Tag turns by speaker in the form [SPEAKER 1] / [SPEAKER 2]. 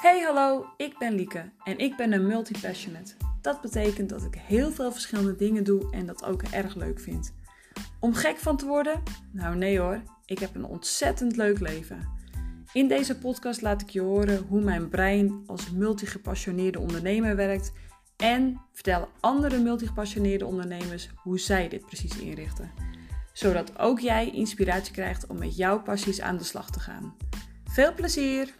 [SPEAKER 1] Hey hallo, ik ben Lieke en ik ben een multipassionate. Dat betekent dat ik heel veel verschillende dingen doe en dat ook erg leuk vind. Om gek van te worden? Nou nee hoor, ik heb een ontzettend leuk leven. In deze podcast laat ik je horen hoe mijn brein als multigepassioneerde ondernemer werkt en vertel andere multigepassioneerde ondernemers hoe zij dit precies inrichten. Zodat ook jij inspiratie krijgt om met jouw passies aan de slag te gaan. Veel plezier!